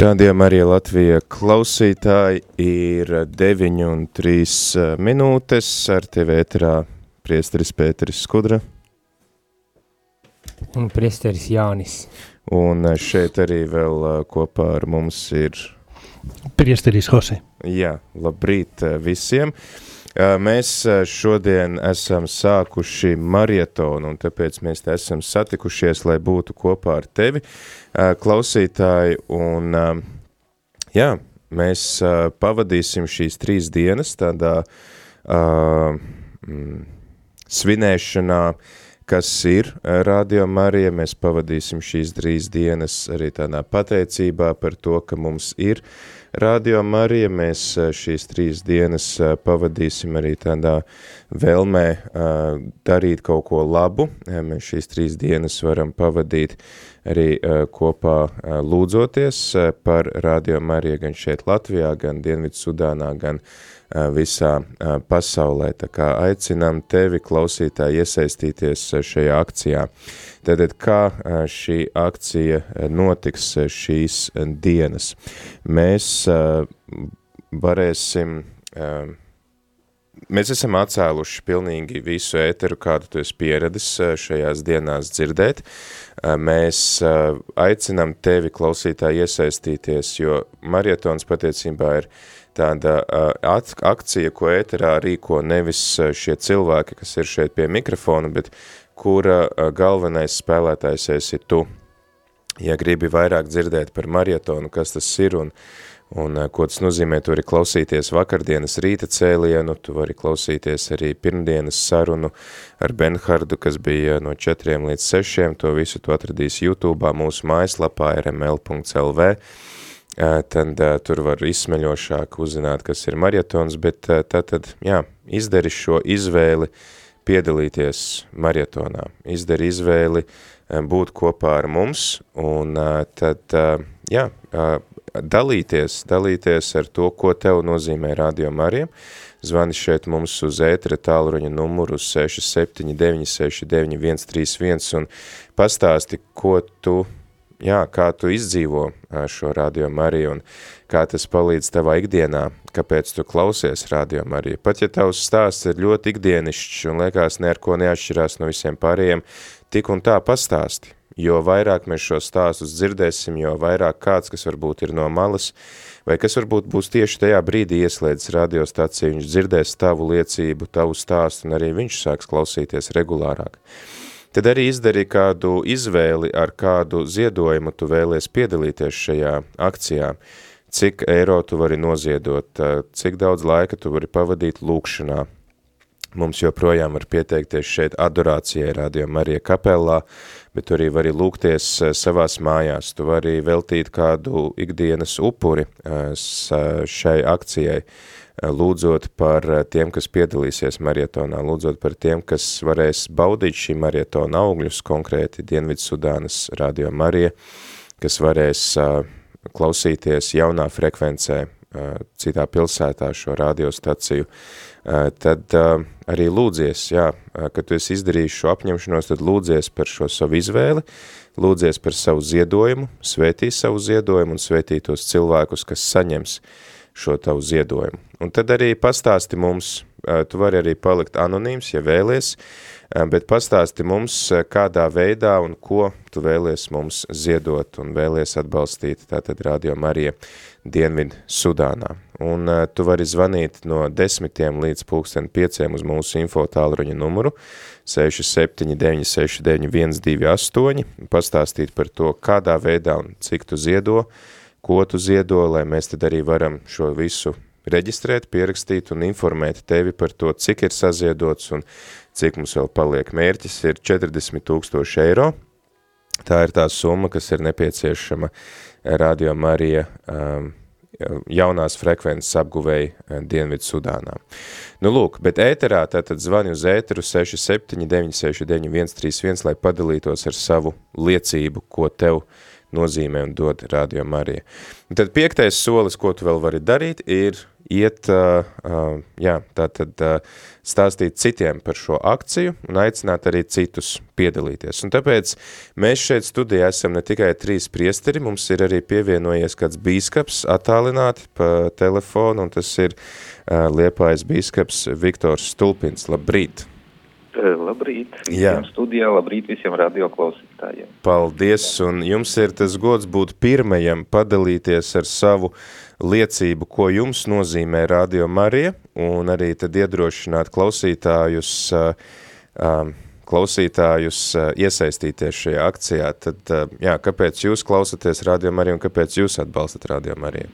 Rādījumā arī Latvija klausītāji ir 9 un 3 minūtes ar tevi ēterā priesteris Pēteris Skudra. Un priesteris Jānis. Un šeit arī vēl kopā ar mums ir... Priesteris Hose. Jā, labrīt visiem. Mēs šodien esam sākuši marietonu, un tāpēc mēs te esam satikušies, lai būtu kopā ar tevi. Uh, klausītāji, un jā, mēs pavadīsim šīs trīs dienas tādā uh, svinēšanā, kas ir Radio Marija, mēs pavadīsim šīs trīs dienas arī tādā pateicībā par to, ka mums ir Radio Marija, mēs šīs trīs dienas pavadīsim arī tādā vēlmē darīt kaut ko labu, mēs šīs trīs dienas varam pavadīt arī kopā lūdzoties par Radio Mariju gan šeit Latvijā, gan Dienvidu Sudānā, gan visā pasaulē. Tā kā aicinām tevi, klausītāji, iesaistīties šajā akcijā. Tātad, kā šī akcija notiks šīs dienas? Mēs varēsim Mēs esam atcēluši pilnīgi visu ēteru, kādu tu esi pieredis šajās dienās dzirdēt. Mēs aicinām tevi, klausītāji, iesaistīties, jo marietons patiecībā ir tāda akcija, ko ēterā rīko nevis šie cilvēki, kas ir šeit pie mikrofona, bet kura galvenais spēlētājs esi tu. Ja gribi vairāk dzirdēt par marietonu, kas tas ir un Un eh, ko tas nozīmē, tu vari klausīties vakardienas rīta cēlienu, tu vari klausīties arī pirmdienas sarunu ar Benhardu, kas bija no 4 līdz 6, to visu tu atradīsi YouTube, mūsu mājaslapā rml.lv, eh, tad tur var izsmeļošāk uzzināt, kas ir marietons, bet tātad, jā, izdari šo izvēli piedalīties marietonā, izdari izvēli būt kopā ar mums, un tad, jā, dalīties, dalīties ar to, ko tev nozīmē Radio Marija. Zvani šeit mums uz ētra tālruņa numuru 679699131 un pastāsti, ko tu, jā, kā tu izdzīvo šo Radio Mariju un kā tas palīdz tavā ikdienā, kāpēc tu klausies Radio Mariju. Pat ja tavs stāsts ir ļoti ikdienišķs un liekas ne ar ko neatšķirās no visiem pārējiem, tik un tā pastāsti jo vairāk mēs šo stāstus dzirdēsim, jo vairāk kāds, kas varbūt ir no malas, vai kas varbūt būs tieši tajā brīdī ieslēdzis radiostaciju, viņš dzirdēs tavu liecību, tavu stāstu, un arī viņš sāks klausīties regulārāk. Tad arī izdari kādu izvēli, ar kādu ziedojumu tu vēlies piedalīties šajā akcijā, cik eiro tu vari noziedot, cik daudz laika tu vari pavadīt lūkšanā, Mums joprojām var pieteikties šeit adorācijai Radio Marija kapellā, bet tu arī vari lūgties eh, savās mājās, tu vari veltīt kādu ikdienas upuri eh, šai akcijai, eh, lūdzot par tiem, kas piedalīsies marietonā, lūdzot par tiem, kas varēs baudīt šī marietona augļus, konkrēti Dienvidsudānas Radio Marija, kas varēs klausīties jaunā frekvencē citā pilsētā šo radiostaciju, tad arī lūdzies, jā, kad tu esi izdarījis šo apņemšanos, tad lūdzies par šo savu izvēli, lūdzies par savu ziedojumu, svētī savu ziedojumu un svētī tos cilvēkus, kas saņems šo tavu ziedojumu. Un tad arī pastāsti mums, tu vari arī palikt anonīms, ja vēlies, bet pastāsti mums, kādā veidā un ko tu vēlies mums ziedot un vēlies atbalstīt tātad Radio Marija Dienvidu Sudānā. Un uh, tu vari zvanīt no desmitiem līdz pulksten pieciem uz mūsu info tālruņa numuru 679691228, pastāstīt par to, kādā veidā un cik tu ziedo, ko tu ziedo, lai mēs tad arī varam šo visu reģistrēt, pierakstīt un informēt tevi par to, cik ir saziedots un cik mums vēl paliek. Mērķis ir 40 tūkstoši eiro. Tā ir tā summa, kas ir nepieciešama Radio Marija um, jaunās frekvences apguvēja uh, Dienvidu Sudānā. Nu lūk, bet ēterā tātad zvani uz ēteru 679699131, lai padalītos ar savu liecību, ko tev nozīmē un dod Radio Marija. Un tad piektais solis, ko tu vēl vari darīt, ir iet, jā, tātad stāstīt citiem par šo akciju un aicināt arī citus piedalīties. Un tāpēc mēs šeit studijā esam ne tikai trīs priesteri, mums ir arī pievienojies kāds bīskaps attālināti pa telefonu, un tas ir Liepājas bīskaps Viktors Stulpins. Labrīt! Labrīt visiem Jā. studijā, labrīt visiem radioklausītājiem. Paldies, un jums ir tas gods būt pirmajam padalīties ar savu liecību, ko jums nozīmē Radio Marija, un arī tad iedrošināt klausītājus, klausītājus iesaistīties šajā akcijā. Tad, jā, kāpēc jūs klausaties Radio Mariju un kāpēc jūs atbalstat Radio Mariju?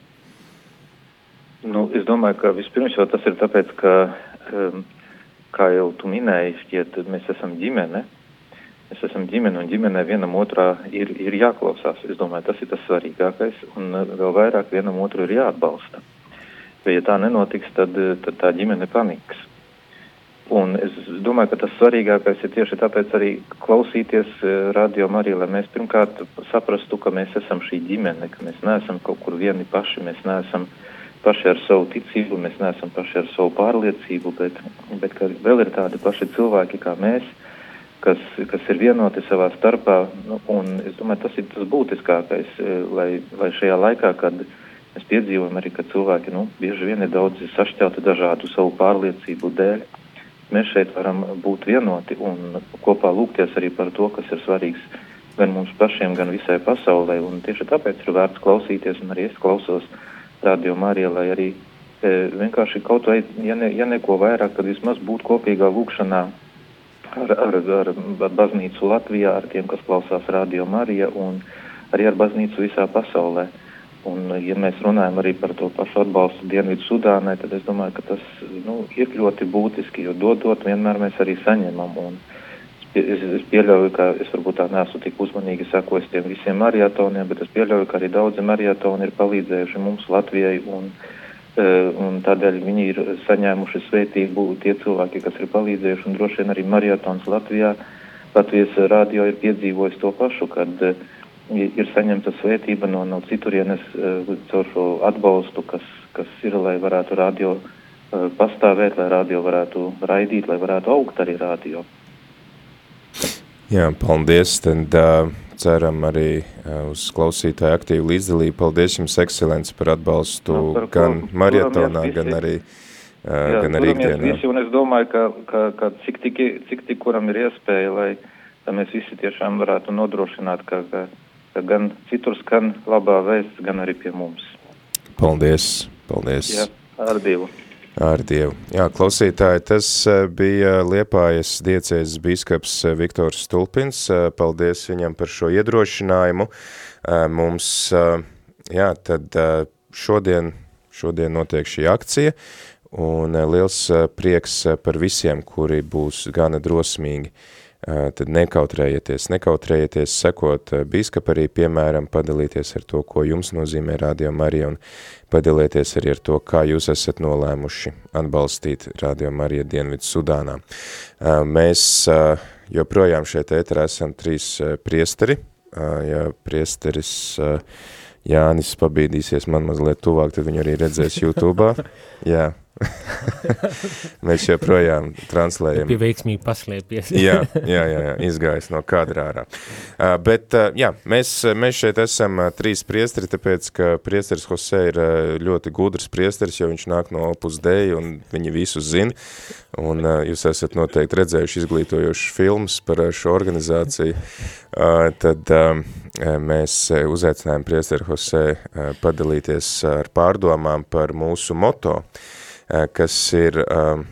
Nu, es domāju, ka vispirms jau tas ir tāpēc, ka um, kā jau tu minēji, šķiet, mēs esam ģimene. Mēs esam ģimene un ģimenē vienam otrā ir, ir jāklausās. Es domāju, tas ir tas svarīgākais un uh, vēl vairāk vienam otru ir jāatbalsta. Jo, ja tā nenotiks, tad, uh, tad tā ģimene paniks. Un es domāju, ka tas svarīgākais ir tieši tāpēc arī klausīties uh, radio arī, lai mēs pirmkārt saprastu, ka mēs esam šī ģimene, ka mēs neesam kaut kur vieni paši, mēs neesam paši ar savu ticību, mēs neesam paši ar savu pārliecību, bet, bet vēl ir tādi paši cilvēki kā mēs, kas, kas ir vienoti savā starpā. Nu, es domāju, tas ir tas būtiskākais, e, lai, lai šajā laikā, kad mēs piedzīvojam arī, ka cilvēki nu, bieži vien ir daudz sašķelti dažādu savu pārliecību dēļ, mēs šeit varam būt vienoti un kopā lūgties arī par to, kas ir svarīgs gan mums pašiem, gan visai pasaulē. Un tieši tāpēc ir vērts klausīties, un arī es klausos radio Marija, lai arī e, vienkārši kaut vai, ja, ne, ja neko vairāk, tad vismaz būt kopīgā lūkšanā ar, ar, ar, baznīcu Latvijā, ar tiem, kas klausās radio Marija un arī ar baznīcu visā pasaulē. Un, ja mēs runājam arī par to pašu atbalstu Dienvidu Sudānai, tad es domāju, ka tas nu, ir ļoti būtiski, jo dodot vienmēr mēs arī saņemam. Un, es, es pieļauju, ka es varbūt tā neesmu tik uzmanīgi sekojis tiem visiem marietoniem, bet es pieļauju, ka arī daudzi marietoni ir palīdzējuši mums Latvijai un, uh, un tādēļ viņi ir saņēmuši svētību tie cilvēki, kas ir palīdzējuši un droši vien arī marietons Latvijā. Latvijas radio ir piedzīvojis to pašu, kad uh, ir saņemta svētība no, no citurienes uh, caur šo atbalstu, kas, kas ir, lai varētu radio uh, pastāvēt, lai radio varētu raidīt, lai varētu augt arī radio. Jā, paldies. Tad uh, ceram arī uh, uz klausītāju aktīvu līdzdalību. Paldies jums, ekscelents, par atbalstu no, par gan ko, maratonā, gan arī, uh, jā, gan arī ikdienā. Visi, un es domāju, ka, ka, ka cik, tik, cik tik kuram ir iespēja, lai, lai mēs visi tiešām varētu nodrošināt, ka, ka, ka gan citur skan labā vēsts, gan arī pie mums. Paldies, paldies. Jā, ar Dievu. Ar Dievu. Jā, klausītāji, tas eh, bija Liepājas diecēzes biskaps eh, Viktors Stulpins. Eh, paldies viņam par šo iedrošinājumu. Mums, jā, tad šodien, šodien notiek šī akcija, un liels prieks par visiem, kuri būs gana drosmīgi tad nekautrējieties, nekautrējieties sekot bīskap arī, piemēram, padalīties ar to, ko jums nozīmē Radio Marija, un padalieties arī ar to, kā jūs esat nolēmuši atbalstīt Radio Marija Dienvidu Sudānā. Mēs joprojām šeit ēterā esam trīs priesteri, ja priesteris Jānis pabīdīsies man mazliet tuvāk, tad viņu arī redzēs YouTube. Jā, Mēs joprojām translējam. Pie veiksmīgi paslēpies. jā, jā, jā, jā, izgājis no kadrā ārā. Uh, bet, uh, jā, mēs, mēs šeit esam uh, trīs priesteri, tāpēc, ka priesteris Jose ir uh, ļoti gudrs priesteris, jo viņš nāk no Opus Dei un viņi visu zina. Un uh, jūs esat noteikti redzējuši izglītojošus filmus par uh, šo organizāciju. Uh, tad uh, mēs uzaicinājām priesteri uh, padalīties ar pārdomām par mūsu moto. Uh, kas ir, eh,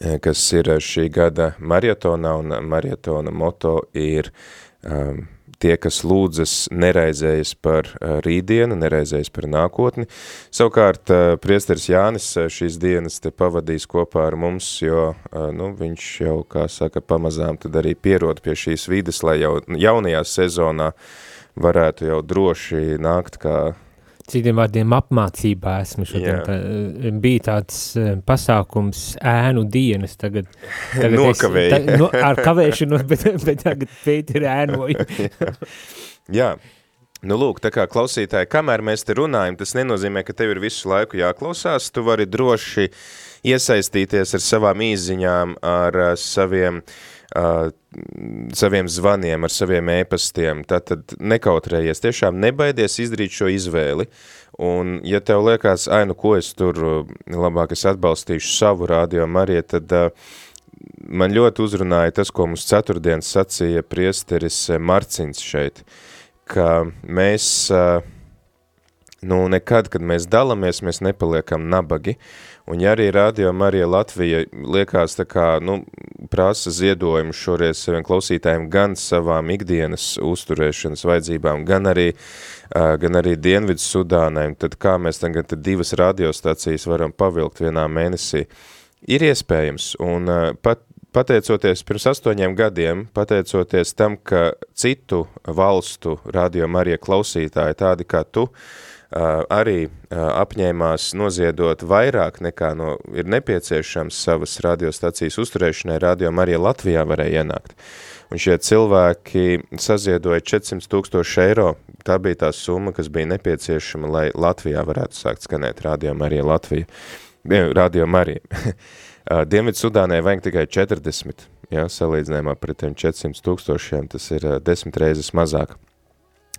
eh, kas ir šī gada marietonā, un marietona moto ir tie, kas lūdzas neraizējas par rītdienu, neraizējas par nākotni. Savukārt priesteris Jānis šīs dienas te pavadīs kopā ar mums, jo nu, viņš jau, kā saka, pamazām tad arī pierod pie šīs vides, lai jau jaunajā sezonā varētu jau droši nākt kā Citiem vārdiem apmācībā esmu šodien. Tā, eh, bija tāds eh, pasākums ēnu dienas, tagad, tagad Nokavēja. Es, ta, no, ar kavēšanos, bet, bet tagad pēt ir ēnoju. Jā, Nu, lūk, tā kā klausītāji, kamēr mēs te runājam, tas nenozīmē, ka tev ir visu laiku jāklausās, tu vari droši iesaistīties ar savām īziņām, ar uh, saviem, uh, saviem zvaniem, ar saviem ēpastiem, tātad nekautrējies, tiešām nebaidies izdarīt šo izvēli, un ja tev liekas, ai, nu, ko es tur, labāk es atbalstīšu savu radio Mariju, tad uh, man ļoti uzrunāja tas, ko mums ceturtdienas sacīja priesteris Marcins šeit, uh, ka mēs, nu, nekad, kad mēs dalamies, mēs nepaliekam nabagi, un ja arī Radio Marija Latvija liekas tā kā, nu, prasa ziedojumu šoreiz saviem klausītājiem gan savām ikdienas uzturēšanas vajadzībām, gan arī, gan arī Dienvidu Sudānai, tad kā mēs tagad divas radiostacijas varam pavilkt vienā mēnesī, ir iespējams, un pat pateicoties pirms astoņiem gadiem, pateicoties tam, ka citu valstu radio Marija klausītāji, tādi kā tu, arī apņēmās noziedot vairāk nekā no, ir nepieciešams savas radiostacijas uzturēšanai, radio Marija Latvijā varēja ienākt. Un šie cilvēki saziedoja 400 tūkstoši eiro. Tā bija tā summa, kas bija nepieciešama, lai Latvijā varētu sākt skanēt radio Marija Latvija. Radio Marija. Dienvidu Sudānai vajag tikai 40, ja, salīdzinājumā pret tiem 400 tūkstošiem, tas ir desmit reizes mazāk.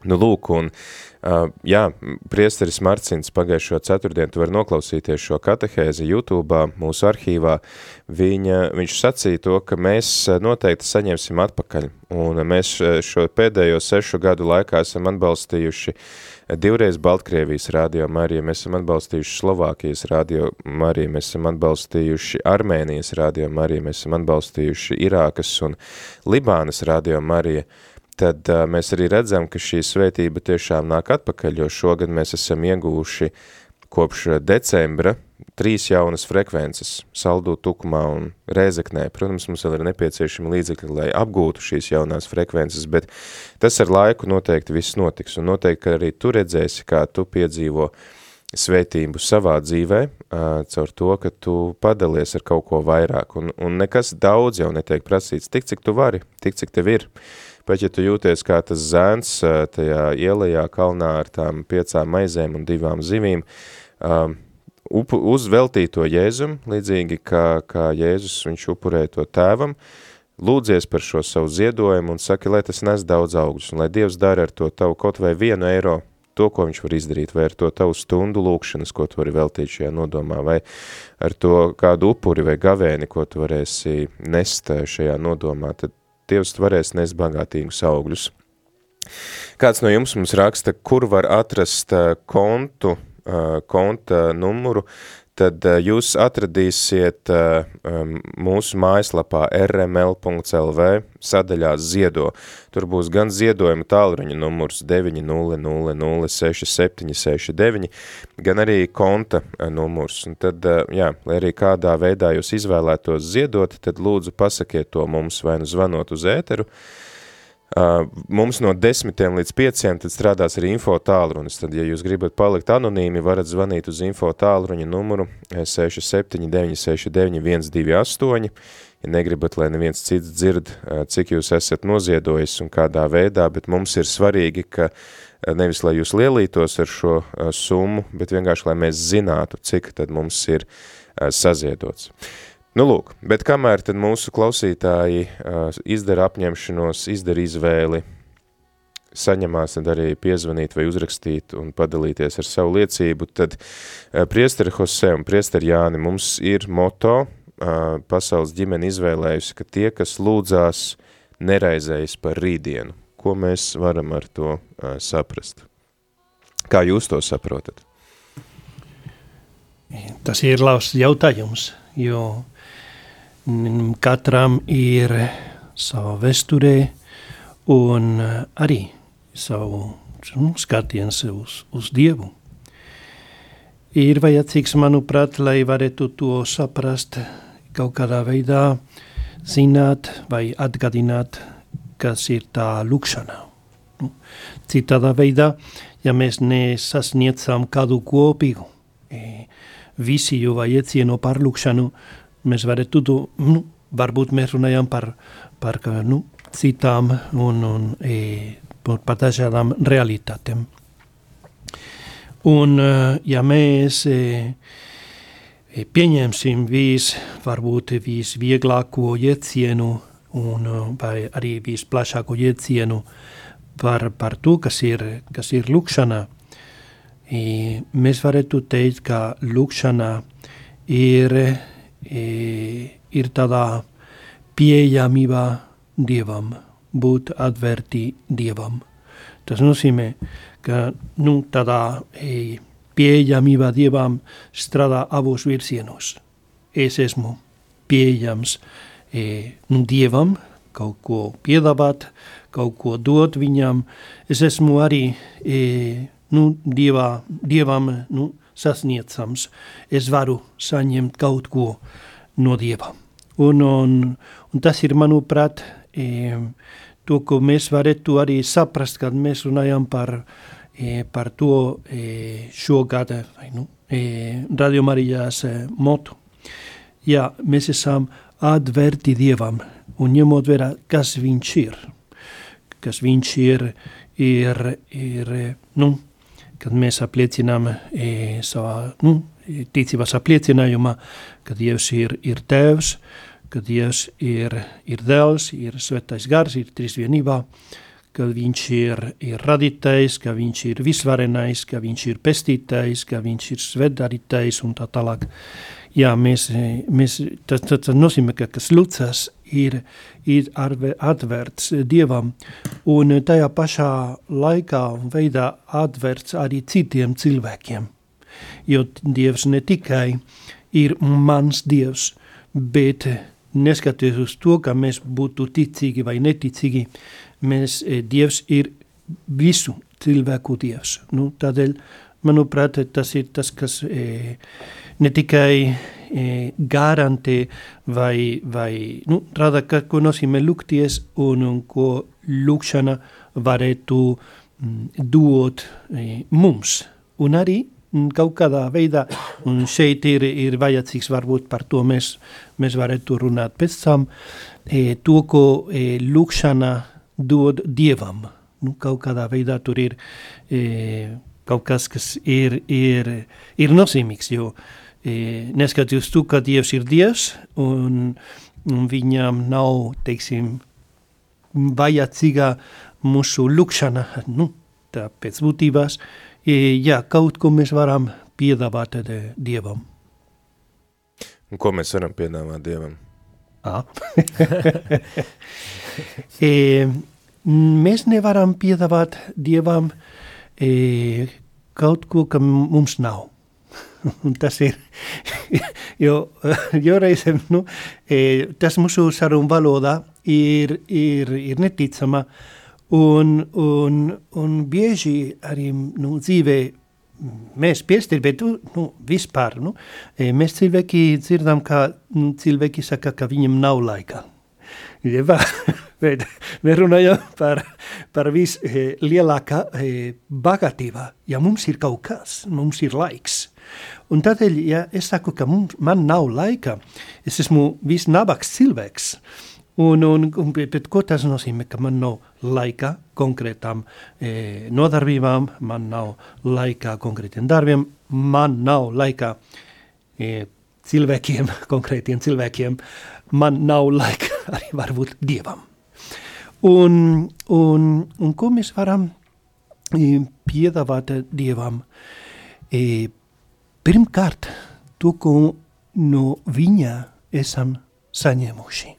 Nu, lūk, un, uh, jā, priesteris Marcins pagājušo ceturtdienu, tu var noklausīties šo katehēzi YouTube, mūsu arhīvā, viņa, viņš sacīja to, ka mēs noteikti saņemsim atpakaļ, un mēs šo pēdējo sešu gadu laikā esam atbalstījuši divreiz Baltkrievijas radio Mariju, mēs esam atbalstījuši Slovākijas radio Mariju, mēs esam atbalstījuši Armēnijas radio Mariju, mēs esam atbalstījuši Irākas un Libānas radio Mariju, tad uh, mēs arī redzam, ka šī svētība tiešām nāk atpakaļ, jo šogad mēs esam ieguvuši kopš decembra trīs jaunas frekvences Saldū, Tukumā un Rēzeknē. Protams, mums vēl ir nepieciešami līdzekļi, lai apgūtu šīs jaunās frekvences, bet tas ar laiku noteikti viss notiks, un noteikti, ka arī tu redzēsi, kā tu piedzīvo svētību savā dzīvē, caur to, ka tu padalies ar kaut ko vairāk, un, un nekas daudz jau netiek prasīts, tik cik tu vari, tik cik tev ir. Bet, ja tu jūties kā tas zēns tajā ielajā kalnā ar tām piecām maizēm un divām zivīm, um, upu, uz veltīto Jēzum, līdzīgi kā, kā Jēzus viņš upurēja to tēvam, lūdzies par šo savu ziedojumu un saki, lai tas nes daudz augļus, un lai Dievs dara ar to tavu kaut vai vienu eiro, to, ko viņš var izdarīt, vai ar to tavu stundu lūkšanas, ko tu vari veltīt šajā nodomā, vai ar to kādu upuri vai gavēni, ko tu varēsi nest šajā nodomā, tad Dievs varēs nest bagātīgus augļus. Kāds no jums mums raksta, kur var atrast kontu konta numuru, tad jūs atradīsiet mūsu mājaslapā rml.lv sadaļā ziedo. Tur būs gan ziedojuma tālruņa numurs 900067769, gan arī konta numurs. Un tad, jā, lai arī kādā veidā jūs izvēlētos ziedot, tad lūdzu pasakiet to mums vai nu zvanot uz ēteru, mums no desmitiem līdz pieciem tad strādās arī info tālrunis, tad, ja jūs gribat palikt anonīmi, varat zvanīt uz info tālruņa numuru 67969 ja negribat, lai neviens cits dzird, cik jūs esat noziedojis un kādā veidā, bet mums ir svarīgi, ka nevis, lai jūs lielītos ar šo summu, bet vienkārši, lai mēs zinātu, cik tad mums ir saziedots. Nu, lūk, bet kamēr tad mūsu klausītāji uh, izdara apņemšanos, izdara izvēli, saņemās tad arī piezvanīt vai uzrakstīt un padalīties ar savu liecību, tad uh, priesteri Jose un priesteri Jāni mums ir moto, uh, pasaules ģimene izvēlējusi, ka tie, kas lūdzās, neraizējas par rītdienu. Ko mēs varam ar to uh, saprast? Kā jūs to saprotat? Tas ir labs jautājums, jo katram ir sava vesturē un arī savu nu, skatiens uz, uz Dievu. Ir vajadzīgs, manuprāt, lai varētu to saprast kaut kādā veidā, zināt vai atgādināt, kas ir tā lūkšana. Nu, citādā veidā, ja mēs nesasniedzam kādu kopīgu, e, visi jau vajadzēja par lūkšanu, mēs varētu, nu, varbūt mēs runājam par, par nu, citām un, un e, par, dažādām realitātēm. Un, ja mēs pieņemsim vis, varbūt visvieglāko iecienu un vai arī visplašāko iecienu par, par to, kas ir, kas ir lūkšana, mēs varētu teikt, ka lūkšana ir, ir tādā pieejamībā Dievam, būt atvērti Dievam. Tas nozīmē, ka nu, tādā e, pieejamībā Dievam strādā abos virsienos. Es esmu pieejams e, nu, Dievam, kaut ko piedāvāt, kaut ko dot viņam. Es esmu arī e, nu, dievā, Dievam nu, sasniedzams. Es varu saņemt kaut ko no Dieva. Un, un, un tas ir, manuprāt, e, to, ko mēs varētu arī saprast, kad mēs runājam par, e, par to e, šogad, vai, nu, e, Radio Marijās e, motu. Jā, mēs esam atvērti Dievam un ņemot vērā, kas viņš ir. Kas viņš ir, ir, ir nu, kad mēs apliecinām e, savā nu, ticības apliecinājumā, ka Dievs ir, ir Tēvs, ka Dievs ir, ir Dēls, ir Svētais Gars, ir trīsvienībā, ka viņš ir, ir radītājs, ka viņš ir visvarenais, ka viņš ir pestītājs, ka viņš ir svētdarītājs un tā tālāk. Jā, mēs, mēs, tas, tas, tas nozīmē, ka kas lucas ir, ir atvērts Dievam un tajā pašā laikā un veidā atvērts arī citiem cilvēkiem. Jo Dievs ne tikai ir mans Dievs, bet neskatoties uz to, ka mēs būtu ticīgi vai neticīgi, mēs, e, Dievs ir visu cilvēku Dievs. Nu, tādēļ, manuprāt, tas ir tas, kas e, ne tikai e, garantē vai, vai nu, rada, ka, ko nozīmē lūgties un, un ko lūkšana varētu dot mums. Un arī kaut kādā veidā, un šeit ir, ir vajadzīgs varbūt par to mēs, mēs varētu runāt pēc tam, e, to, ko e, lūkšana dod Dievam. Nu, kaut kādā veidā tur ir kaut kas, kas ir, ir, ir nozīmīgs, jo e, neskatoties to, ka Dievs ir Dievs, un, un viņam nav, teiksim, vajadzīga mūsu lūkšana, nu, tā pēc būtībās, ja kaut ko mēs varam piedāvāt Dievam. Un ko mēs varam piedāvāt Dievam? E, mēs nevaram piedāvāt Dievam e, kaut ko, ka mums nav. Tas ir, jo, jo reizēm, nu, tas mūsu sarunu valodā ir, ir, ir neticama, Un, un, un bieži arī nu, dzīvē mēs piestir, bet nu, vispār nu, e, mēs cilvēki dzirdam, ka nu, cilvēki saka, ka viņam nav laika. Jeba, bet mēs runājam par, par vislielākā e, bagātība. Ja mums ir kaut kas, mums ir laiks. Un tādēļ, ja es saku, ka mums, man nav laika, es esmu visnabaks cilvēks, Un, un, un, bet ko tas nozīmē, ka man nav laika konkrētām e, nodarbībām, man nav laika konkrētiem darbiem, man nav laika e, cilvēkiem, konkrētiem cilvēkiem, man nav laika arī varbūt Dievam. Un, un, un ko mēs varam e, piedāvāt Dievam? E, pirmkārt, to, ko no viņa esam saņēmuši.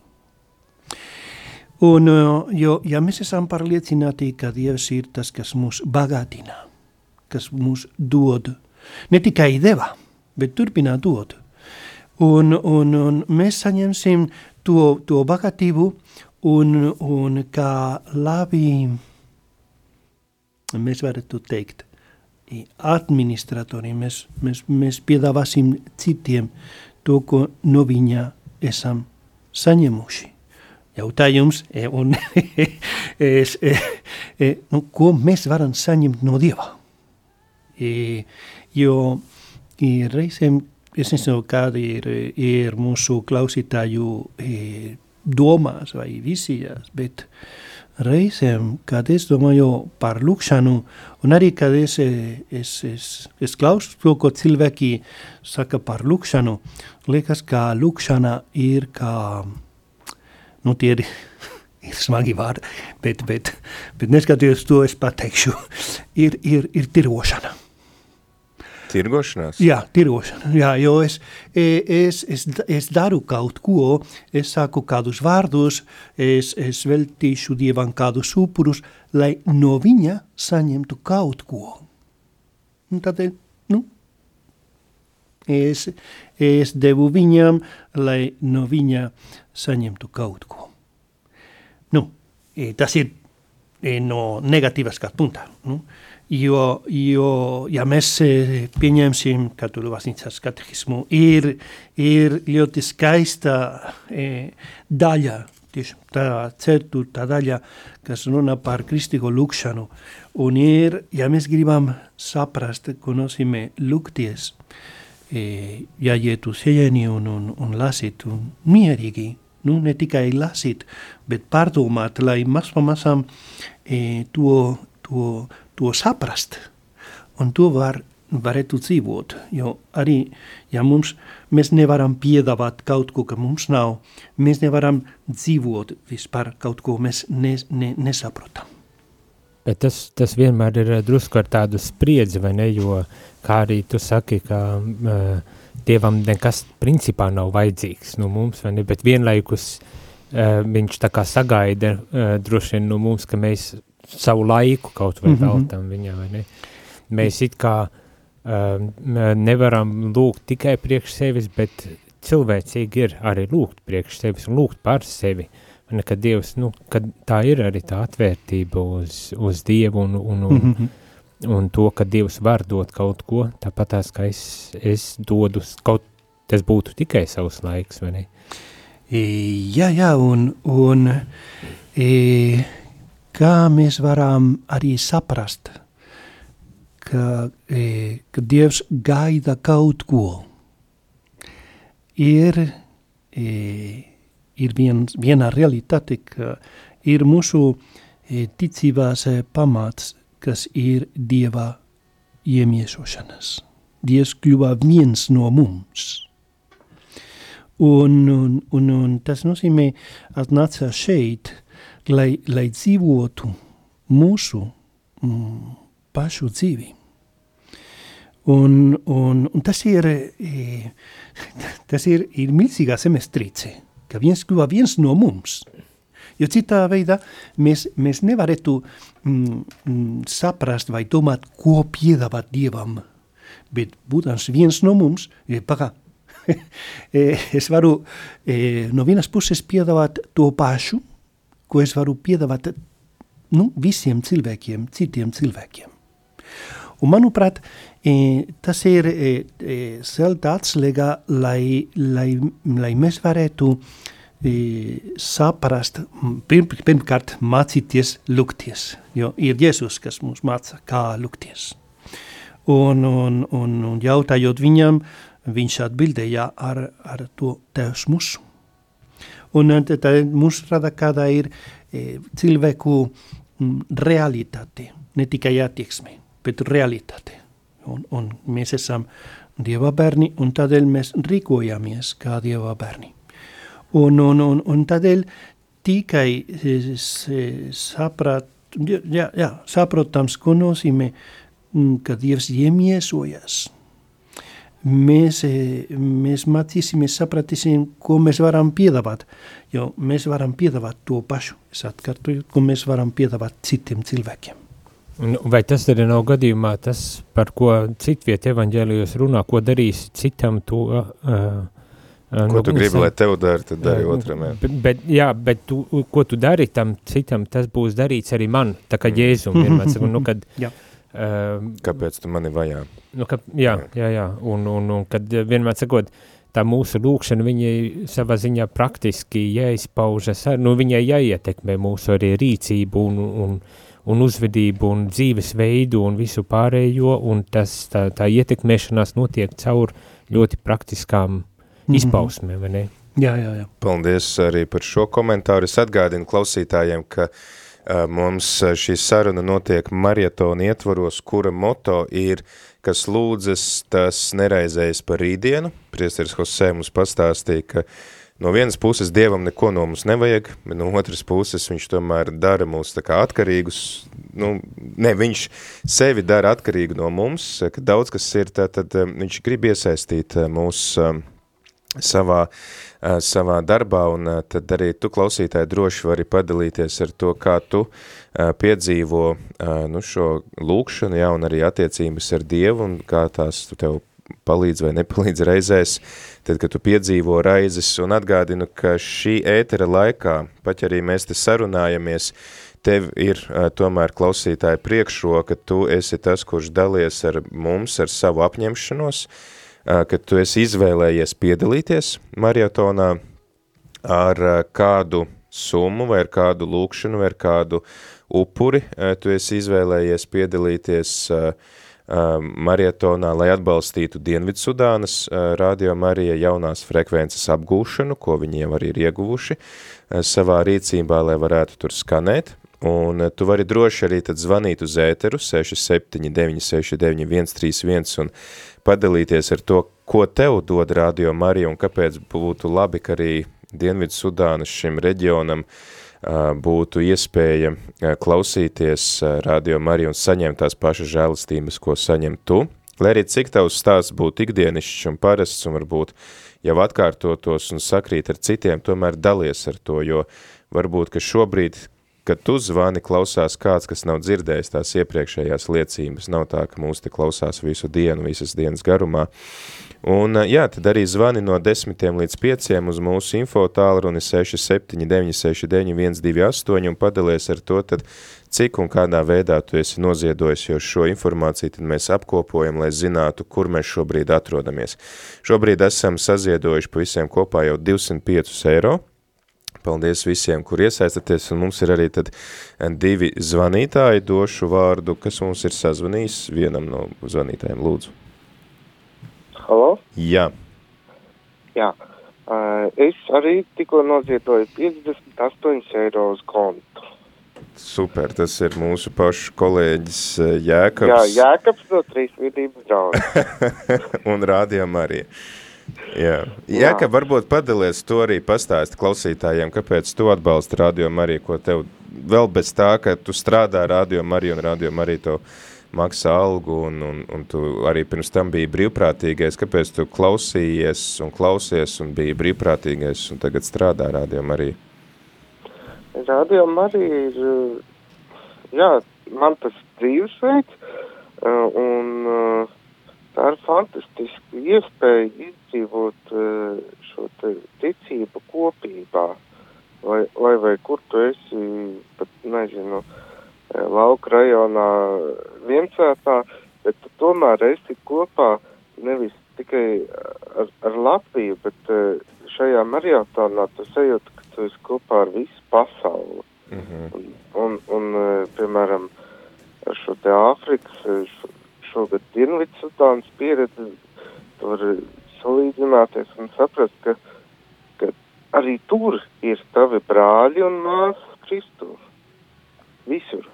Un, jo, ja mēs esam pārliecināti, ka Dievs ir tas, kas mūs bagātina, kas mūs dod, ne tikai deva, bet turpina dot, un, un, un mēs saņemsim to, to bagātību, un, un kā labi, mēs varētu teikt, administratori, mēs, mēs, mēs piedāvāsim citiem to, ko no viņa esam saņemuši jautājums, e, un es, e, e, nu, ko mēs varam saņemt no Dieva. E, jo e, reizēm, es nezinu, kāda ir, ir mūsu klausītāju e, domās vai visijās, bet reizēm, kad es domāju par lūkšanu, un arī, kad es, es, es, es klausu to, ko cilvēki saka par lūkšanu, liekas, ka lūkšana ir kā, nu, tie ir, ir smagi vārdi, bet, bet, bet neskatoties to, es pateikšu, ir, ir, ir tirošana. Tirgošanās? Jā, tirgošana. Jā, jo es, e, es, es, es daru kaut ko, es saku kādus vārdus, es, es veltīšu Dievam kādus upurus, lai no viņa saņemtu kaut ko. Un tādēļ, nu, es, es devu viņam, lai no viņa saņemtu kaut ko. Nu, e, tas ir e, no negatīvas skatu punktā. Nu, jo, jo ja mēs pieņemsim katoļu baznīcas katehismu, ir, ir ļoti skaista e, daļa, tieši tā ceturtā daļa, kas runā par kristīgo lūkšanu. Un ir, ja mēs gribam saprast, ko nozīmē lūgties, e, jāiet uz ieņi un, un, un lasīt un mierīgi, nu, ne tikai lasīt, bet pārdomāt, lai maz pamazām e, to, to to saprast, un to var, varētu dzīvot, jo arī, ja mums, mēs nevaram piedāvāt kaut ko, ka mums nav, mēs nevaram dzīvot vispār kaut ko, mēs ne, ne, nesaprotam. Bet tas, tas vienmēr ir drusku ar tādu spriedzi, vai ne, jo, kā arī tu saki, ka uh, Dievam nekas principā nav vajadzīgs no mums, vai ne, bet vienlaikus uh, viņš tā kā sagaida uh, droši vien no mums, ka mēs savu laiku kaut vai mm -hmm. veltam viņā, vai ne? Mēs it kā um, nevaram lūgt tikai priekš sevis, bet cilvēcīgi ir arī lūgt priekš sevis un lūgt par sevi. Ne, kad Dievs, nu, kad tā ir arī tā atvērtība uz, uz Dievu un, un, un, mm -hmm. un to, ka Dievs var dot kaut ko, tāpat tās, ka es, es dodu kaut, tas būtu tikai savs laiks, vai ne? Jā, jā, un, un e, kā mēs varam arī saprast, ka, e, ka Dievs gaida kaut ko. Ir, e, ir vien, viena realitāte, ka ir mūsu e, ticībās e, pamats, kas ir Dieva iemiesošanas. Dievs kļuva viens no mums. Un, un, un, un tas nozīmē, atnāca šeit, lai, lai dzīvotu mūsu mm, pašu dzīvi. Un, un, un tas ir, e, tas ir, ir milzīgā semestrīce, ka viens kļuva viens no mums. Jo citā veidā mēs, mēs nevarētu mm, mm, saprast vai domāt, ko piedāvāt Dievam. Bet būtams viens no mums, e, pagā, e, es varu e, no vienas puses piedāvāt to pašu, ko es varu piedāvāt nu, visiem cilvēkiem, citiem cilvēkiem. Un, manuprāt, e, tas ir e, e, zelta atslēga, lai, lai, lai mēs varētu e, saprast, pirm, pirmkārt, mācīties lūgties, jo ir Jēzus, kas mums māca, kā lūgties. Un, un, un, un jautājot viņam, viņš atbildēja ar, ar to Tevs mūsu. Un tā mums rada kāda ir e, cilvēku mm, realitāte, ne tikai attieksme, bet realitāte. Un, un mēs esam Dieva bērni, un tādēļ mēs rīkojamies kā Dieva bērni. Un, un, un, un tādēļ tikai saprat, jā, jā, saprotams, ko nozīmē, mm, ka Dievs iemiesojas mēs, mēs mācīsimies, sapratīsim, ko mēs varam piedāvāt. Jo mēs varam piedāvāt to pašu, es atkārtoju, ko mēs varam piedāvāt citiem cilvēkiem. Vai tas arī nav gadījumā tas, par ko citviet evaņģēlijos runā, ko darīs citam to... Uh, Ko nu, tu gribi, lai tev dara, tad dari uh, otram, jā. Bet, bet, jā, bet tu, ko tu dari tam citam, tas būs darīts arī man, tā kā Jēzum vienmēr saka, nu, kad... jā Kāpēc tu mani vajā? Nu, ka, jā, jā, jā, un, un, un kad vienmēr sakot, tā mūsu lūkšana, viņai savā ziņā praktiski jāizpaužas, nu, viņai jāietekmē mūsu arī rīcību un, un, un uzvedību un dzīvesveidu un visu pārējo, un tas, tā, tā ietekmēšanās notiek caur ļoti praktiskām mm -hmm. izpausmēm, vai ne? Jā, jā, jā. Paldies arī par šo komentāru. Es atgādinu klausītājiem, ka Mums šī saruna notiek marietona ietvaros, kura moto ir, kas lūdzas, tas nereizējas par rītdienu. Priesteris Hosē mums pastāstīja, ka no vienas puses Dievam neko no mums nevajag, bet no otras puses viņš tomēr dara mūs tā kā atkarīgus, nu, ne, viņš sevi dara atkarīgu no mums, ka daudz kas ir, tad, tad viņš grib iesaistīt mūs savā savā darbā, un tad arī tu klausītāji droši vari padalīties ar to, kā tu piedzīvo nu, šo lūkšanu, ja, un arī attiecības ar Dievu, un kā tās tu tev palīdz vai nepalīdz reizēs, tad, kad tu piedzīvo raizes, un atgādinu, ka šī ētera laikā, pat arī mēs te sarunājamies, tev ir uh, tomēr klausītāja priekšroka, tu esi tas, kurš dalies ar mums, ar savu apņemšanos, uh, ka tu esi izvēlējies piedalīties mariotonā ar kādu summu vai ar kādu lūkšanu vai ar kādu upuri, tu esi izvēlējies piedalīties mariotonā, lai atbalstītu Dienvidsudānas radio Marija jaunās frekvences apgūšanu, ko viņi jau arī ir ieguvuši savā rīcībā, lai varētu tur skanēt. Un tu vari droši arī tad zvanīt uz ēteru 679 69 131 un padalīties ar to, ko tev dod Radio Marija un kāpēc būtu labi, ka arī Dienvidu Sudānas šim reģionam būtu iespēja klausīties Radio Mariju un saņemt tās pašas žēlistības, ko saņem tu. Lai arī cik tavs stāsts būtu ikdienišķs un parasts un varbūt jau atkārtotos un sakrīt ar citiem, tomēr dalies ar to, jo varbūt, ka šobrīd kad tu zvani, klausās kāds, kas nav dzirdējis tās iepriekšējās liecības. Nav tā, ka mūs te klausās visu dienu, visas dienas garumā. Un jā, tad arī zvani no 10 līdz 5 uz mūsu info tālruni 67969 un padalies ar to, tad cik un kādā veidā tu esi noziedojis, jo šo informāciju tad mēs apkopojam, lai zinātu, kur mēs šobrīd atrodamies. Šobrīd esam saziedojuši pa visiem kopā jau 205 eiro, Paldies visiem, kur iesaistaties, un mums ir arī tad divi zvanītāji, došu vārdu, kas mums ir sazvanījis vienam no zvanītājiem, lūdzu. Halo? Jā. Jā, es arī tikko noziedoju 58 eiro uz kontu. Super, tas ir mūsu pašu kolēģis Jēkabs. Jā, Jēkabs no trīs vidības draugi. un rādījām arī. Jā, Jā ka varbūt padalies to arī pastāst klausītājiem, kāpēc tu atbalsti Radio Mariju, ko tev vēl bez tā, ka tu strādā Radio Mariju un Radio Mariju to maksā algu un, un, un tu arī pirms tam biji brīvprātīgais, kāpēc tu klausījies un klausies un biji brīvprātīgais un tagad strādā Radio Mariju? Radio Marija ir, jā, man tas dzīvesveids un tā ir fantastiska iespēja izdzīvot eh, šo ticību kopībā, lai, lai vai kur tu esi, pat nezinu, eh, lauka rajonā viensētā, bet tu tomēr esi kopā nevis tikai ar, ar Latviju, bet eh, šajā mariotonā tu sajūti, ka tu esi kopā ar visu pasauli. Mm -hmm. un, un, un, piemēram, ar šo te Āfrikas, šogad Dienvidsudānas pieredzi, tu vari salīdzināties un saprast, ka, ka arī tur ir tavi brāļi un māsas Kristu. Visur.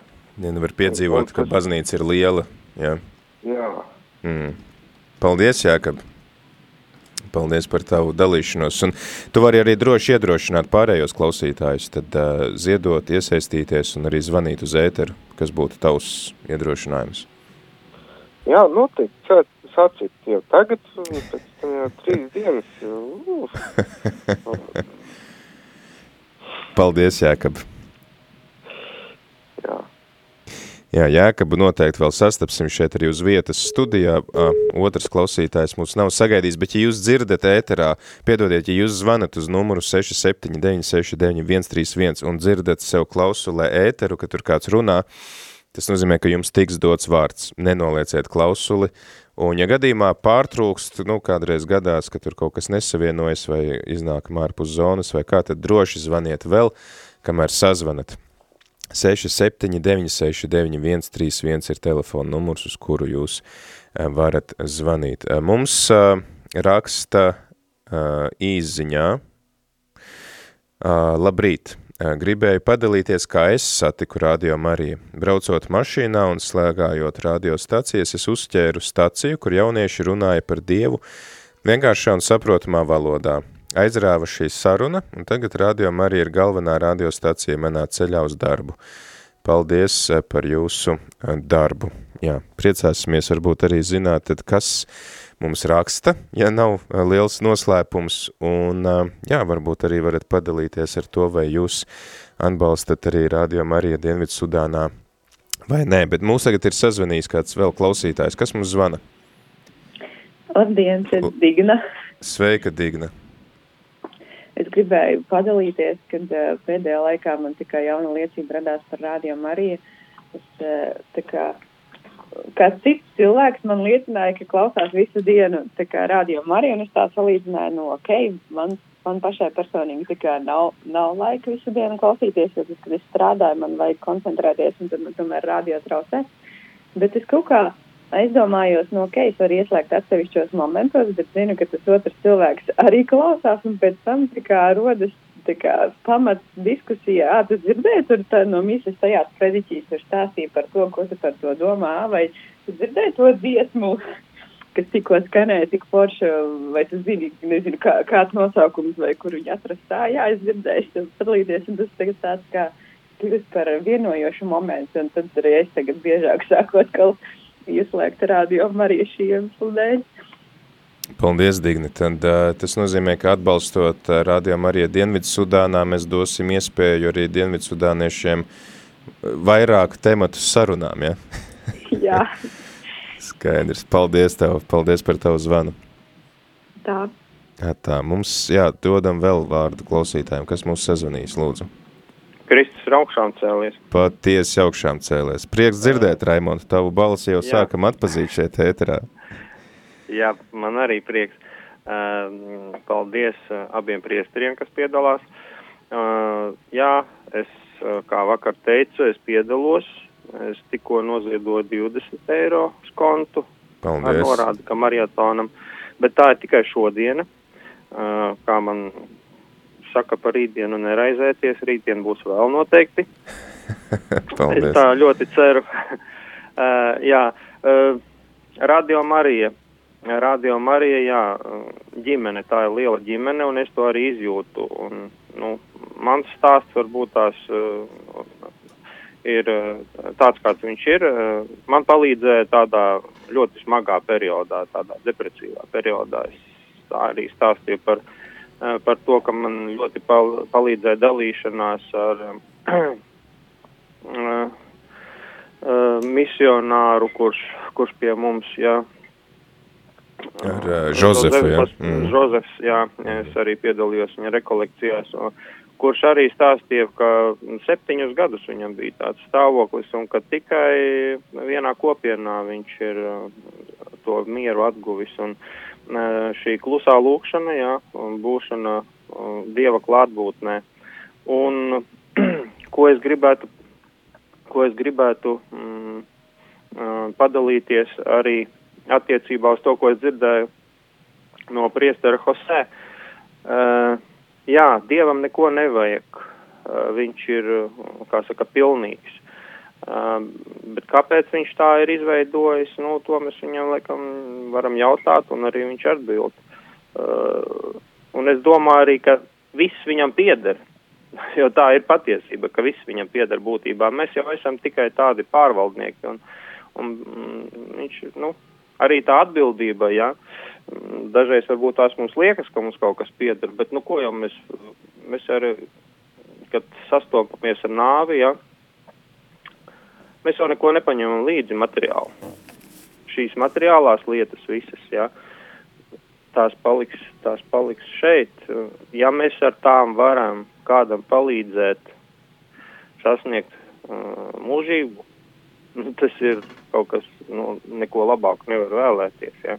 Ja nevar piedzīvot, un, un, ka baznīca ir liela. Jā. Jā. Mm. Paldies, Jākab. Paldies par tavu dalīšanos. Un tu vari arī droši iedrošināt pārējos klausītājus, tad uh, ziedot, iesaistīties un arī zvanīt uz ēteru, kas būtu tavs iedrošinājums. Jā, noteikti. Sacīt jau tagad, pēc tam jau trīs dienas. Jau, Paldies, Jākab. Jā. Jā, Jēkabu noteikti vēl sastapsim šeit arī uz vietas studijā. Otrs klausītājs mums nav sagaidījis, bet ja jūs dzirdat ēterā, piedodiet, ja jūs zvanat uz numuru 679699131 un dzirdat sev klausulē ēteru, ka tur kāds runā, uh, Tas nozīmē, ka jums tiks dots vārds, nenolieciet klausuli, un ja gadījumā pārtrūkst, nu, kādreiz gadās, ka tur kaut kas nesavienojas vai iznākam ārpus zonas vai kā, tad droši zvaniet vēl, kamēr sazvanat. 679699131 ir telefona numurs, uz kuru jūs eh, varat zvanīt. Eh, mums uh, raksta uh, īziņā, uh, labrīt, gribēju padalīties, kā es satiku Radio Mariju. Braucot mašīnā un slēgājot radiostacijas, es uzķēru staciju, kur jaunieši runāja par Dievu vienkāršā un saprotamā valodā. Aizrāva šī saruna, un tagad Radio Marija ir galvenā radiostacija manā ceļā uz darbu. Paldies par jūsu darbu. Jā, priecāsimies varbūt arī zināt, tad kas mums raksta, ja nav eh, liels noslēpums, un eh, jā, varbūt arī varat padalīties ar to, vai jūs atbalstat arī Radio Marija Dienvidu Sudānā vai nē, bet mūs tagad ir sazvanījis kāds vēl klausītājs, kas mums zvana? Labdien, es Digna. Sveika, Digna. Es gribēju padalīties, kad uh, pēdējā laikā man tikai jauna liecība radās par Radio Mariju. Es uh, tā kā kāds cits cilvēks man liecināja, ka klausās visu dienu radio Mariju, un es tā salīdzināju, no ok, man, man pašai personīgi nav, nav laika visu dienu klausīties, jo tas, kad es strādāju, man vajag koncentrēties, un tad man tomēr radio traucē. Bet es kaut kā aizdomājos, no ok, es varu ieslēgt atsevišķos momentos, bet zinu, ka tas otrs cilvēks arī klausās, un pēc tam tā kā rodas pamats diskusijā, ah, tu dzirdēji, tur tā, no misijas tajā sprediķīs tur stāstīja par to, ko tu par to domā, vai tu dzirdēji to dziesmu, kas tikko skanēja tik forša, vai tu zini, nezinu, kā, kāds nosaukums, vai kur viņi atrast tā, jā, es dzirdēju, tev padalīties, un tas tagad tāds kā kļūst par vienojošu momentu, un tad arī es tagad biežāk sākot, ka ieslēgt radio arī šī iemesla dēļ. Paldies, Digni. Tad, uh, tas nozīmē, ka atbalstot uh, rādījām arī Dienvidu Sudānā, mēs dosim iespēju arī Dienvidu Sudāniešiem vairāk tematu sarunām, ja? Jā. Skaidrs. Paldies tev. Paldies par tavu zvanu. Tā. Jā, tā. Mums, jā, dodam vēl vārdu klausītājiem. Kas mūs sazvanīs, lūdzu? Kristus ir augšām cēlies. Patiesi augšām cēlies. Prieks dzirdēt, Raimond, tavu balsi jau jā. sākam atpazīt šeit ēterā. Jā, man arī prieks. Uh, paldies uh, abiem priesteriem, kas piedalās. Uh, jā, es, uh, kā vakar teicu, es piedalos. Es tikko noziedoju 20 eiro skontu. Paldies. Ar norādi, ka mariotonam. Bet tā ir tikai šodiena. Uh, kā man saka par rītdienu neraizēties, rītdien būs vēl noteikti. Paldies. Es tā ļoti ceru. jā, Radio Marija Radio Marija, jā, ģimene, tā ir liela ģimene, un es to arī izjūtu. Un, nu, mans stāsts varbūt tās uh, ir uh, tāds, kāds viņš ir. Uh, man palīdzēja tādā ļoti smagā periodā, tādā depresīvā periodā. Es arī stāstīju par, par to, ka man ļoti pal palīdzēja dalīšanās ar misionāru, kurš, kurš pie mums, jā, Ar uh, Žozefu, jā. Mm. Žozefs, jā, es arī piedalījos viņa rekolekcijās, kurš arī stāstīja, ka septiņus gadus viņam bija tāds stāvoklis un ka tikai vienā kopienā viņš ir to mieru atguvis. Un šī klusā lūkšana, jā, būšana Dieva klātbūtnē. Un ko es gribētu, ko es gribētu mm, padalīties arī attiecībā uz to, ko es dzirdēju no priestera Jose. Uh, jā, Dievam neko nevajag. Uh, viņš ir, kā saka, pilnīgs. Uh, bet kāpēc viņš tā ir izveidojis, nu, to mēs viņam, laikam, varam jautāt, un arī viņš atbild. Uh, un es domāju arī, ka viss viņam pieder, jo tā ir patiesība, ka viss viņam pieder būtībā. Mēs jau esam tikai tādi pārvaldnieki, un, un mm, viņš, nu, arī tā atbildība, ja, dažreiz varbūt tās mums liekas, ka mums kaut kas pieder, bet, nu, ko jau mēs, mēs arī, kad sastopamies ar nāvi, ja, mēs jau neko nepaņemam līdzi materiālu. Šīs materiālās lietas visas, ja, tās paliks, tās paliks šeit. Ja mēs ar tām varam kādam palīdzēt sasniegt uh, mūžību, nu, tas ir kaut kas, nu, neko labāku nevar vēlēties. Ja.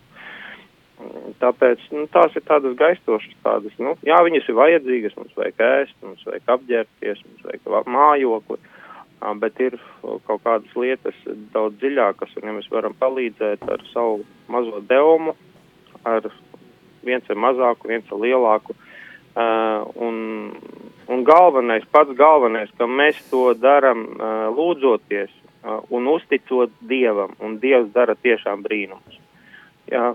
Tāpēc nu, tās ir tādas gaistošas, tādas, nu, jā, viņas ir vajadzīgas, mums vajag ēst, mums vajag apģērbties, mums vajag mājokli, bet ir kaut kādas lietas daudz dziļākas, un ja mēs varam palīdzēt ar savu mazo devumu, ar viens ar mazāku, viens ar lielāku, uh, un un galvenais, pats galvenais, ka mēs to darām uh, lūdzoties un uzticot Dievam, un Dievs dara tiešām brīnumus. Jā,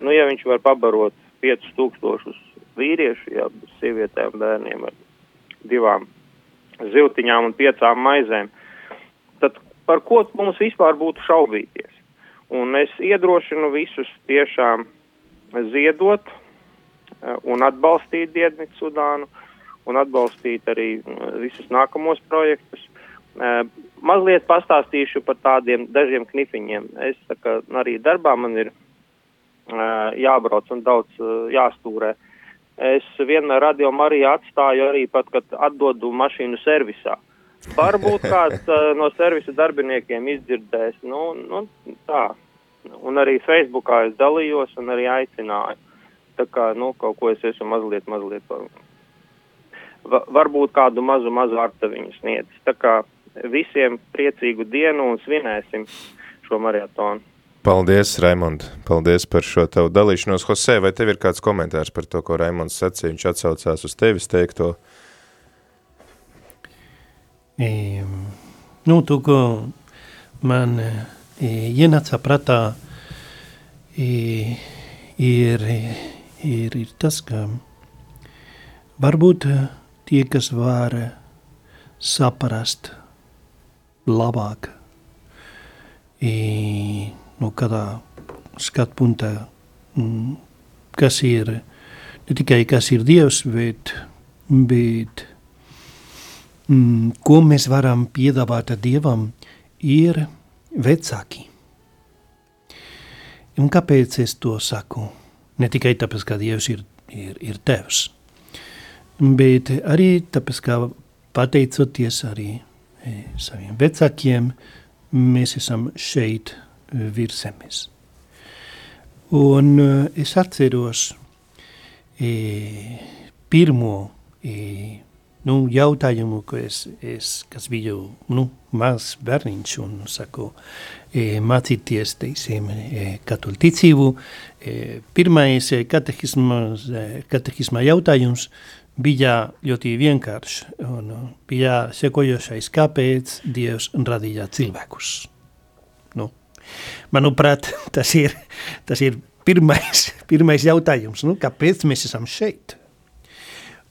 nu, ja viņš var pabarot 5000 vīriešu, jā, sievietēm, bērniem ar divām ziltiņām un piecām maizēm, tad par ko mums vispār būtu šaubīties? Un es iedrošinu visus tiešām ziedot eh, un atbalstīt Dienvidu Sudānu un atbalstīt arī eh, visus nākamos projektus. Uh, mazliet pastāstīšu par tādiem dažiem knifiņiem. Es kā arī darbā man ir uh, jābrauc un daudz uh, jāstūrē. Es vienmēr radio Mariju atstāju arī pat, kad atdodu mašīnu servisā. Varbūt kāds uh, no servisa darbiniekiem izdzirdēs, nu, nu tā. Un arī Facebookā es dalījos un arī aicināju. Tā kā, nu, kaut ko es esmu mazliet, mazliet, va, varbūt kādu mazu, mazu artaviņu sniedz. Tā kā visiem priecīgu dienu un svinēsim šo marietonu. Paldies, Raimond. Paldies par šo tavu dalīšanos. Jose, vai tev ir kāds komentārs par to, ko Raimonds sacīja? Viņš atsaucās uz tevis teikto. E, nu, tu, ko man e, ienāca prātā, e, ir, ir, ir tas, ka varbūt tie, kas var saprast labāk, i, nu, kādā skatu punktā, mm, kas ir ne tikai kas ir Dievs, bet, bet mm, ko mēs varam piedāvāt Dievam, ir vecāki. Un kāpēc es to saku? Ne tikai tāpēc, ka Dievs ir, ir, ir Tevs, bet arī tāpēc, ka pateicoties arī saviem vecākiem, mēs esam šeit e, virs zemes. Un e, es atceros e, pirmo nu, jautājumu, ko es, es kas biju nu, maz bērniņš un saku, mācīties, teiksim, katoļu ticību. Pirmais katehisma jautājums bija ļoti vienkāršs un bija sekojošais, kāpēc Dievs radīja cilvēkus. Nu, manuprāt, tas ir, tas ir pirmais, pirmais jautājums, nu, kāpēc mēs esam šeit?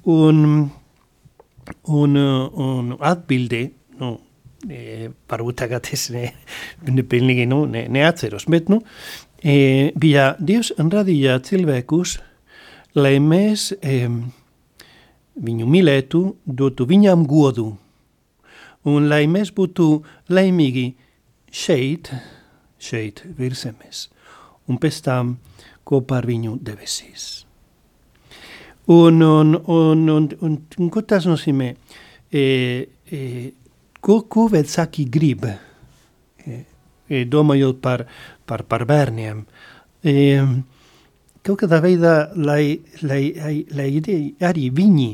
Un, un, un atbildi, nu, e, varbūt tagad es ne, ne pilnīgi nu, ne, neatceros, bet nu, e, bija Dievs radīja cilvēkus, lai mēs e, viņu mīlētu, dotu viņam godu, un lai mēs būtu laimīgi šeit, šeit virsemies, un pēc tam kopā ar viņu debesīs. Un, un, un, un, un, un ko tas nozīmē? E, e, ko, ko vecāki grib, e, e, domājot par, par, par bērniem? E, kaut kādā veidā, lai, lai, lai, lai arī viņi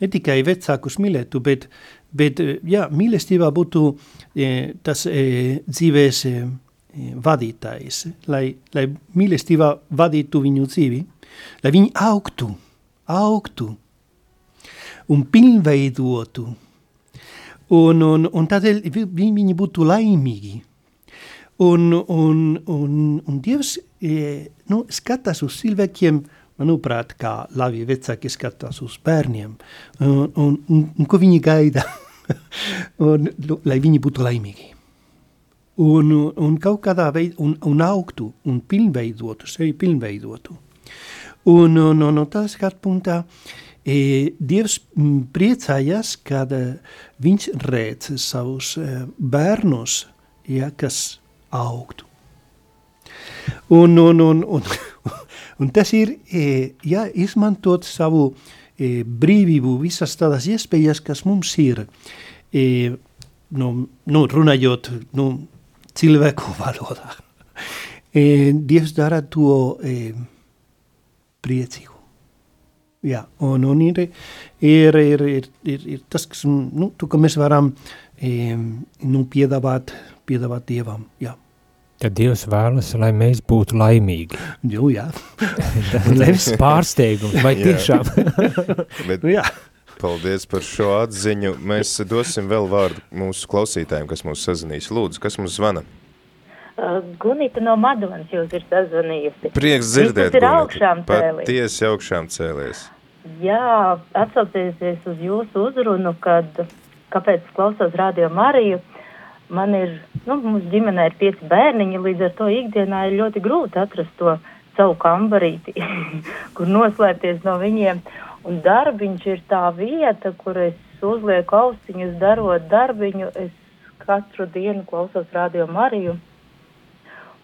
ne tikai vecākus mīlētu, bet, bet jā, mīlestībā būtu e, tas e, dzīves e, vadītājs, lai, lai mīlestībā vadītu viņu dzīvi, lai viņi augtu, augtu un pilnveidotu, un, un, un tādēļ viņi būtu laimīgi. Un, un, un, un Dievs e, nu, skatās uz cilvēkiem, manuprāt, kā labi vecāki skatās uz bērniem, un, un, un, un ko viņi gaida, un, lai viņi būtu laimīgi. Un, un kaut kādā veidā, un, un augtu, un pilnveidotu, sevi pilnveidotu. Un, un, un, un tā skatu punktā, e, Dievs priecājas, kad e, viņš redz savus e, bērnus, ja, kas augtu. Un, un, un, un, Un tas ir e, ja, izmantot savu e, brīvību, visas tādas iespējas, kas mums ir, e, nu, nu, runājot nu, cilvēku valodā. E, Dievs dara to e, priecīgu. Jā, un, un ir, ir, ir, ir, ir, ir tas, kas, nu, tu, ka mēs varam e, nu, piedāvāt, piedāvāt Dievam. Jā. Tad Dievs vēlas, lai mēs būtu laimīgi. Jū, jā. Nevis pārsteigums, vai tiešām? Bet, Nu, jā. paldies par šo atziņu. Mēs dosim vēl vārdu mūsu klausītājiem, kas mūs sazvanīs. Lūdzu, kas mums zvana? Uh, Gunita no Madonas jūs ir sazvanījusi. Prieks dzirdēt, Jūs ir augšām cēlies. Patiesi augšām cēlies. Jā, atsaucieties uz jūsu uzrunu, kad, kāpēc klausos Radio Mariju. Man ir, nu, mums ģimenē ir pieci bērniņi, līdz ar to ikdienā ir ļoti grūti atrast to savu kambarīti, kur noslēpties no viņiem. Un darbiņš ir tā vieta, kur es uzlieku austiņus, darot darbiņu. Es katru dienu klausos Radio Mariju.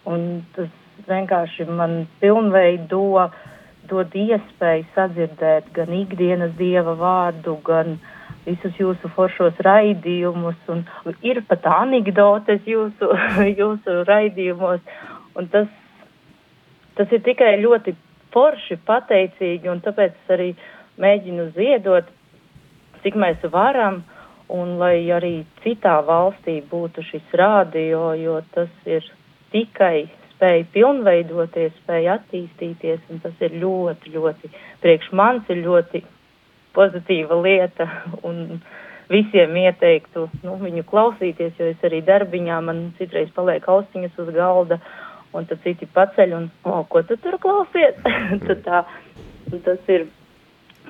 Un tas vienkārši man pilnveido, dod iespēju sadzirdēt gan ikdienas dieva vārdu, gan visus jūsu foršos raidījumus. Un ir pat anekdotes jūsu, jūsu raidījumos. Un tas, tas ir tikai ļoti forši, pateicīgi, un tāpēc es arī mēģinu ziedot, cik mēs varam. Un lai arī citā valstī būtu šis rādio, jo tas ir tikai spēja pilnveidoties, spēja attīstīties, un tas ir ļoti, ļoti, priekš manis ir ļoti pozitīva lieta, un visiem ieteiktu nu, viņu klausīties, jo es arī darbiņā man citreiz paliek austiņas uz galda, un tad citi paceļ, un, o, ko tu tur klausies? tad tā, tas ir,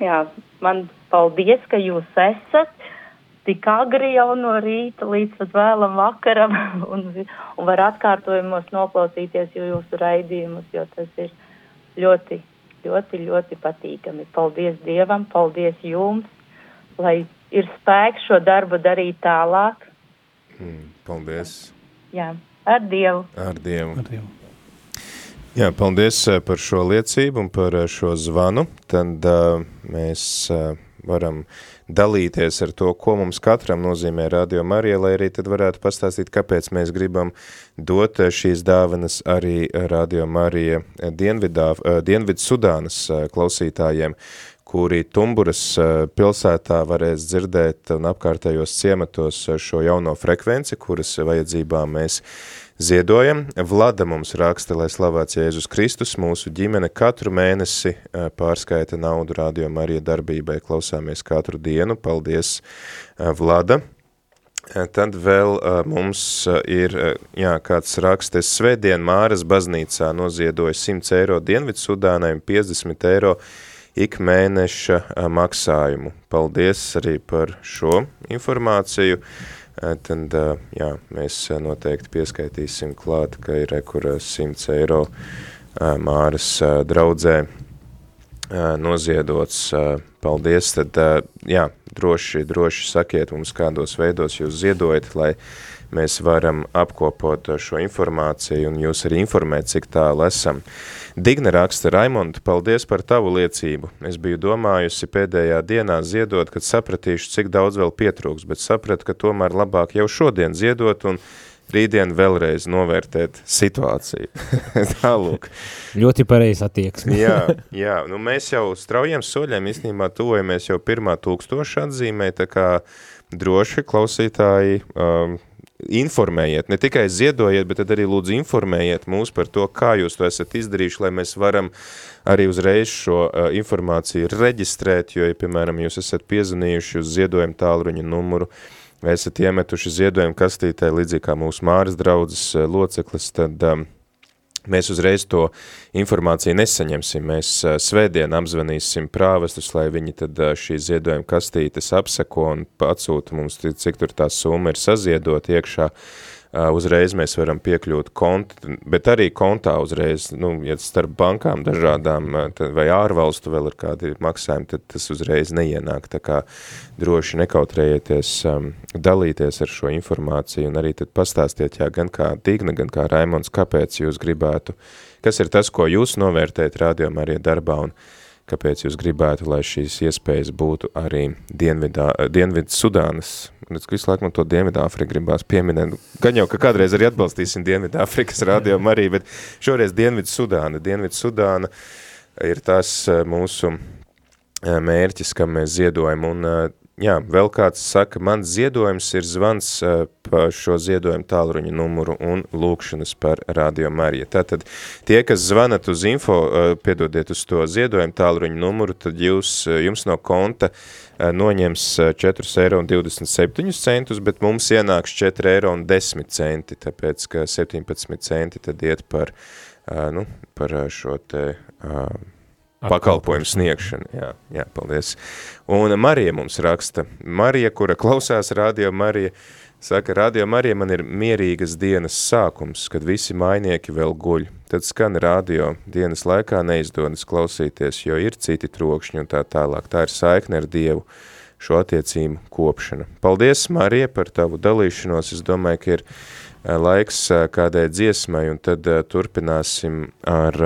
jā, man paldies, ka jūs esat, tik agri jau no rīta līdz vēlam vakaram un, un var atkārtojumos noklausīties jūsu raidījumus, jo tas ir ļoti, ļoti, ļoti patīkami. Paldies Dievam, paldies jums, lai ir spēks šo darbu darīt tālāk. Mm, paldies. Jā, ar Dievu. Ar Dievu. Ar Dievu. Jā, paldies eh, par šo liecību un par eh, šo zvanu. Tad uh, mēs uh, varam dalīties ar to, ko mums katram nozīmē Radio Marija, lai arī tad varētu pastāstīt, kāpēc mēs gribam dot šīs dāvanas arī Radio Marija Dienvidā, Dienvidu Sudānas klausītājiem, kuri Tumburas pilsētā varēs dzirdēt un apkārtējos ciematos šo jauno frekvenci, kuras vajadzībām mēs ziedojam. Vlada mums raksta, lai slavēts Jēzus Kristus, mūsu ģimene katru mēnesi pārskaita naudu Radio Marija darbībai, klausāmies katru dienu. Paldies, Vlada! Tad vēl uh, mums ir, jā, kāds rakstes svētdien Māras baznīcā noziedoja 100 eiro Dienvidu Sudānai un 50 eiro ik mēneša maksājumu. Paldies arī par šo informāciju. Tad, jā, mēs noteikti pieskaitīsim klāt, ka ir kur 100 eiro Māras draudzē noziedots. Paldies, tad jā, droši, droši sakiet mums, kādos veidos jūs ziedojat, lai mēs varam apkopot šo informāciju un jūs arī informēt, cik tālu esam. Digna raksta, Raimonda, paldies par tavu liecību. Es biju domājusi pēdējā dienā ziedot, kad sapratīšu, cik daudz vēl pietrūks, bet sapratu, ka tomēr labāk jau šodien ziedot un rītdien vēlreiz novērtēt situāciju. Tālūk. Ļoti pareizi attieksmi. jā, jā, nu mēs jau straujiem soļiem īstenībā tuvojamies jau pirmā tūkstoša atzīmē, tā kā droši klausītāji um, informējiet, ne tikai ziedojiet, bet arī lūdzu informējiet mūs par to, kā jūs to esat izdarījuši, lai mēs varam arī uzreiz šo uh, informāciju reģistrēt, jo, ja, piemēram, jūs esat piezvanījuši uz ziedojumu tālruņa numuru, vai esat iemetuši ziedojumu kastītē, līdzīgi kā mūsu Māras draudzes uh, loceklis, tad um, mēs uzreiz to informāciju nesaņemsim. Mēs svētdien apzvanīsim prāvestus, lai viņi tad šīs ziedojuma kastītes apseko un atsūta mums, cik tur tā summa ir saziedot iekšā. Uzreiz mēs varam piekļūt kontu, bet arī kontā uzreiz, nu, ja starp bankām dažādām vai ārvalstu vēl ir kādi maksājumi, tad tas uzreiz neienāk, tā kā droši nekautrējieties um, dalīties ar šo informāciju un arī tad pastāstiet, jā, gan kā Digna, gan kā Raimons, kāpēc jūs gribētu, kas ir tas, ko jūs novērtējat rādījumā arī darbā un kāpēc jūs gribētu, lai šīs iespējas būtu arī Dienvidā, Dienvidu Sudānas. Es visu laiku man to Dienvidu Āfriku gribās pieminēt. Gan jau, ka kādreiz arī atbalstīsim Dienvidu Āfrikas rādījumu arī, bet šoreiz Dienvidu Sudāna. Dienvidu Sudāna ir tas mūsu mērķis, kam mēs ziedojam. Un jā, vēl kāds saka, mans ziedojums ir zvans uh, pa šo ziedojumu tālruņa numuru un lūkšanas par Radio Mariju. Tātad tie, kas zvanat uz info, uh, piedodiet uz to ziedojumu tālruņa numuru, tad jūs, uh, jums no konta uh, noņems 4,27 eiro, bet mums ienāks 4,10 eiro, tāpēc, ka 17 centi tad iet par, uh, nu, par šo te... Uh, pakalpojumu sniegšanu. Jā, jā, paldies. Un Marija mums raksta, Marija, kura klausās Radio Marija, saka, Radio Marija man ir mierīgas dienas sākums, kad visi mainieki vēl guļ. Tad skan radio, dienas laikā neizdodas klausīties, jo ir citi trokšņi un tā tālāk. Tā ir saikne ar Dievu šo attiecību kopšana. Paldies, Marija, par tavu dalīšanos. Es domāju, ka ir laiks kādai dziesmai, un tad turpināsim ar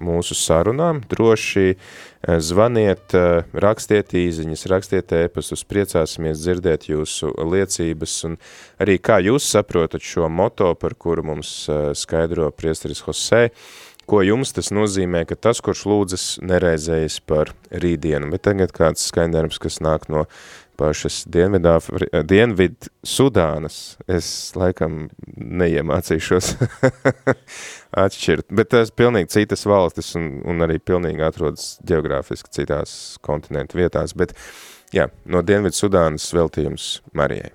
mūsu sarunām. Droši eh, zvaniet, eh, rakstiet īziņas, rakstiet ēpastus, priecāsimies dzirdēt jūsu liecības un arī kā jūs saprotat šo moto, par kuru mums eh, skaidro priesteris Hosē, ko jums tas nozīmē, ka tas, kurš lūdzas, nereizējas par rītdienu. Bet tagad kāds skaidrums, kas nāk no pašas Dienvidā, Dienvid Sudānas. Es laikam neiemācīšos atšķirt, bet tas pilnīgi citas valstis un, un arī pilnīgi atrodas geogrāfiski citās kontinentu vietās, bet jā, no Dienvid Sudānas veltījums Marijai.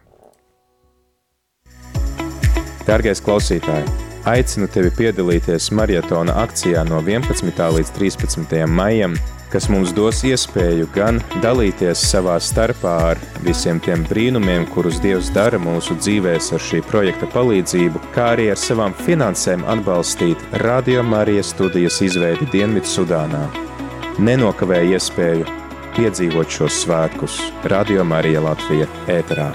Dargais klausītāji, aicinu tevi piedalīties maratona akcijā no 11. līdz 13. maijam – kas mums dos iespēju gan dalīties savā starpā ar visiem tiem brīnumiem, kurus Dievs dara mūsu dzīvēs ar šī projekta palīdzību, kā arī ar savām finansēm atbalstīt Radio Marijas studijas izveidi Dienvidu Sudānā. Nenokavēj iespēju piedzīvot šos svētkus Radio Marija Latvija ēterā.